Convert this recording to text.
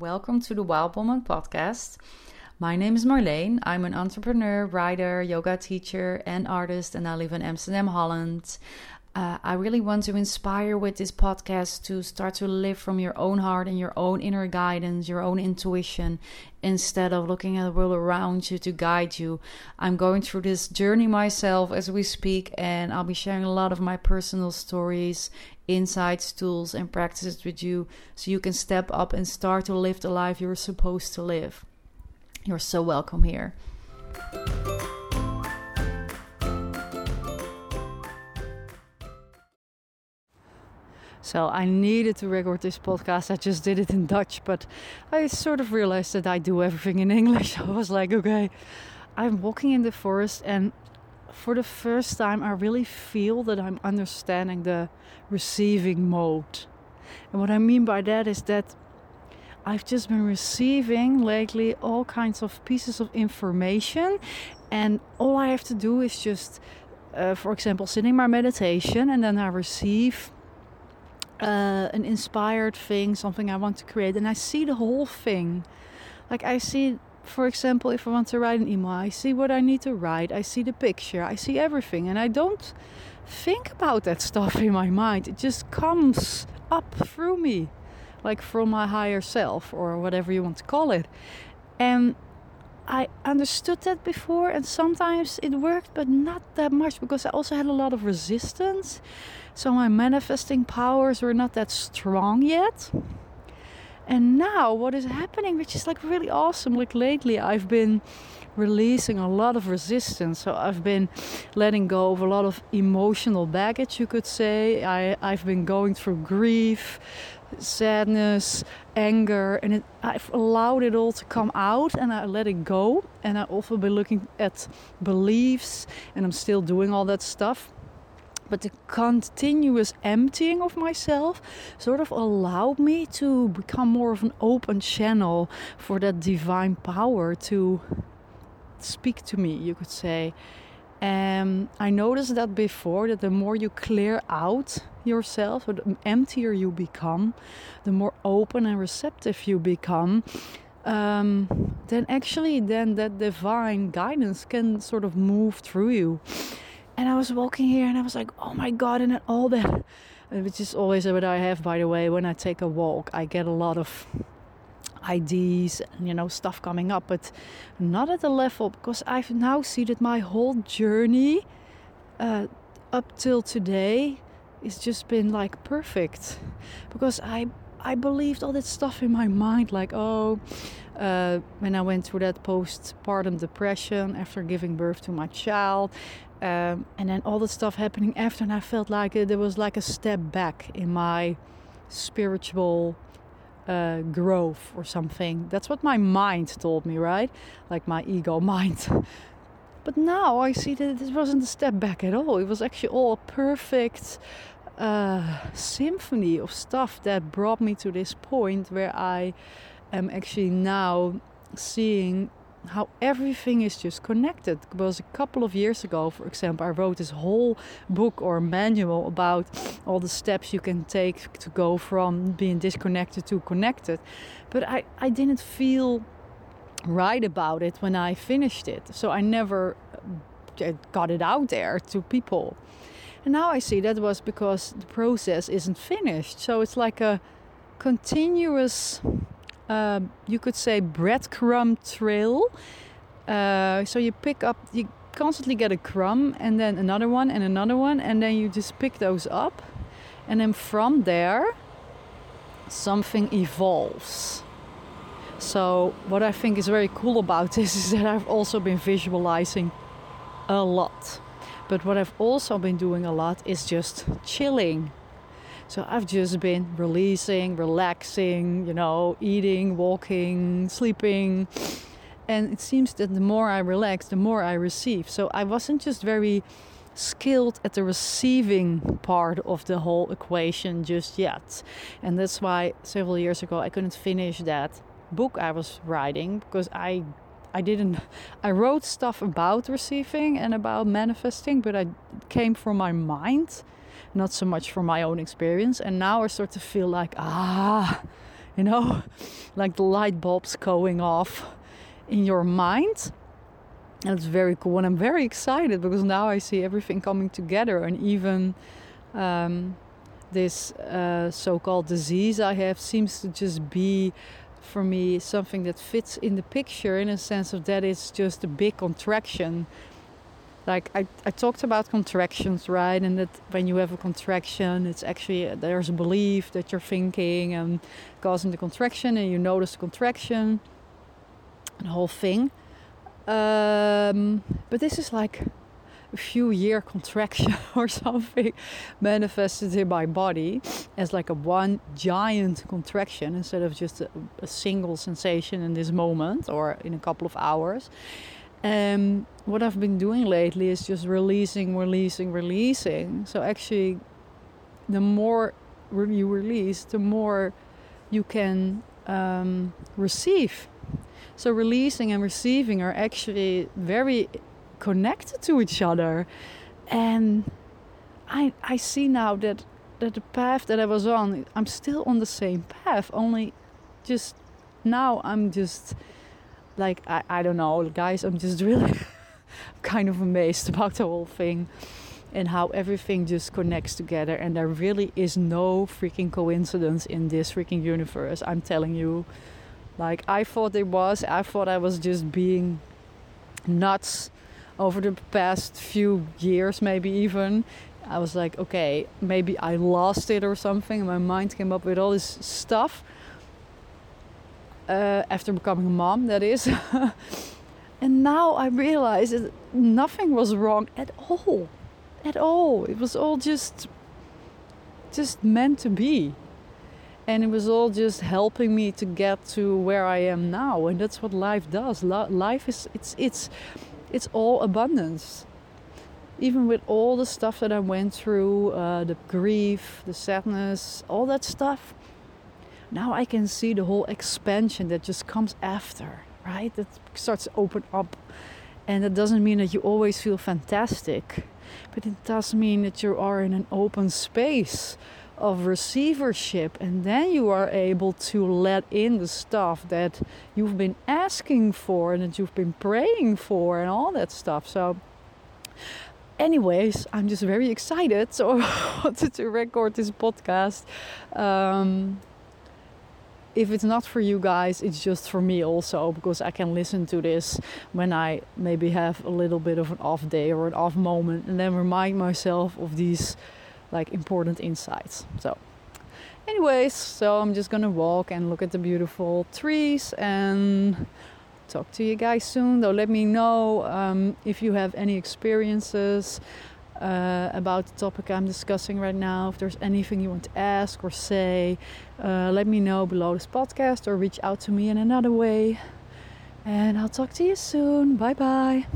Welcome to the Wild Woman podcast. My name is Marleen. I'm an entrepreneur, writer, yoga teacher, and artist, and I live in Amsterdam, Holland. Uh, I really want to inspire with this podcast to start to live from your own heart and your own inner guidance, your own intuition, instead of looking at the world around you to guide you. I'm going through this journey myself as we speak, and I'll be sharing a lot of my personal stories, insights, tools, and practices with you so you can step up and start to live the life you're supposed to live. You're so welcome here. So I needed to record this podcast. I just did it in Dutch, but I sort of realized that I do everything in English. I was like, okay, I'm walking in the forest, and for the first time, I really feel that I'm understanding the receiving mode. And what I mean by that is that I've just been receiving lately all kinds of pieces of information, and all I have to do is just, uh, for example, sitting my meditation, and then I receive uh, an inspired thing, something I want to create, and I see the whole thing. Like I see, for example, if I want to write an email, I see what I need to write, I see the picture, I see everything, and I don't think about that stuff in my mind. It just comes up through me, like from my higher self or whatever you want to call it. And I understood that before, and sometimes it worked, but not that much because I also had a lot of resistance. So my manifesting powers were not that strong yet. And now, what is happening, which is like really awesome, like lately, I've been releasing a lot of resistance. So I've been letting go of a lot of emotional baggage, you could say. I, I've been going through grief, sadness, anger, and it, I've allowed it all to come out and I let it go. And I've also been looking at beliefs, and I'm still doing all that stuff. But the continuous emptying of myself sort of allowed me to become more of an open channel for that divine power to speak to me, you could say. And I noticed that before that the more you clear out yourself, or the emptier you become, the more open and receptive you become. Um, then actually, then that divine guidance can sort of move through you. And I was walking here, and I was like, "Oh my God!" And then all that, which is always what I have, by the way. When I take a walk, I get a lot of ideas and you know stuff coming up but not at the level because i've now seen that my whole journey uh, up till today. It's just been like perfect. Because i i believed all that stuff in my mind like oh uh, when i went through that postpartum depression after giving birth to my child um, and then all the stuff happening after and i felt like it, there was like a step back in my spiritual uh, growth or something. That's what my mind told me, right? Like my ego mind. but now I see that it wasn't a step back at all. It was actually all a perfect uh, symphony of stuff that brought me to this point where I am actually now seeing how everything is just connected. Because a couple of years ago, for example, I wrote this whole book or manual about all the steps you can take to go from being disconnected to connected. But I, I didn't feel right about it when I finished it. So I never uh, got it out there to people. And now I see that was because the process isn't finished. So it's like a continuous uh, you could say breadcrumb trail. Uh, so you pick up, you constantly get a crumb and then another one and another one, and then you just pick those up, and then from there, something evolves. So, what I think is very cool about this is that I've also been visualizing a lot. But what I've also been doing a lot is just chilling so I've just been releasing, relaxing, you know, eating, walking, sleeping. And it seems that the more I relax, the more I receive. So I wasn't just very skilled at the receiving part of the whole equation just yet. And that's why several years ago I couldn't finish that book I was writing because I I didn't I wrote stuff about receiving and about manifesting, but I came from my mind not so much from my own experience. And now I start to feel like, ah, you know, like the light bulbs going off in your mind. And it's very cool. And I'm very excited because now I see everything coming together. And even um, this uh, so called disease I have seems to just be for me something that fits in the picture in a sense of that it's just a big contraction like I, I talked about contractions right and that when you have a contraction it's actually there's a belief that you're thinking and causing the contraction and you notice the contraction the whole thing um, but this is like a few year contraction or something manifested in my body as like a one giant contraction instead of just a, a single sensation in this moment or in a couple of hours. And um, what I've been doing lately is just releasing, releasing, releasing. So actually, the more you release, the more you can um, receive. So releasing and receiving are actually very connected to each other. And I I see now that that the path that I was on, I'm still on the same path. Only just now I'm just like I, I don't know, guys, I'm just really kind of amazed about the whole thing and how everything just connects together and there really is no freaking coincidence in this freaking universe. I'm telling you. Like I thought it was. I thought I was just being nuts over the past few years, maybe even, I was like, okay, maybe I lost it or something. My mind came up with all this stuff uh, after becoming a mom, that is. and now I realize that nothing was wrong at all. At all. It was all just just meant to be. And it was all just helping me to get to where I am now. And that's what life does. life is it's it's it's all abundance. Even with all the stuff that I went through, uh, the grief, the sadness, all that stuff, now I can see the whole expansion that just comes after, right? That starts to open up. And that doesn't mean that you always feel fantastic, but it does mean that you are in an open space of receivership and then you are able to let in the stuff that you've been asking for and that you've been praying for and all that stuff so anyways i'm just very excited so i wanted to record this podcast um, if it's not for you guys, it's just for me also because I can listen to this when I maybe have a little bit of an off day or an off moment and then remind myself of these like important insights. So, anyways, so I'm just gonna walk and look at the beautiful trees and talk to you guys soon. Though, let me know um, if you have any experiences. Uh, about the topic I'm discussing right now. If there's anything you want to ask or say, uh, let me know below this podcast or reach out to me in another way. And I'll talk to you soon. Bye bye.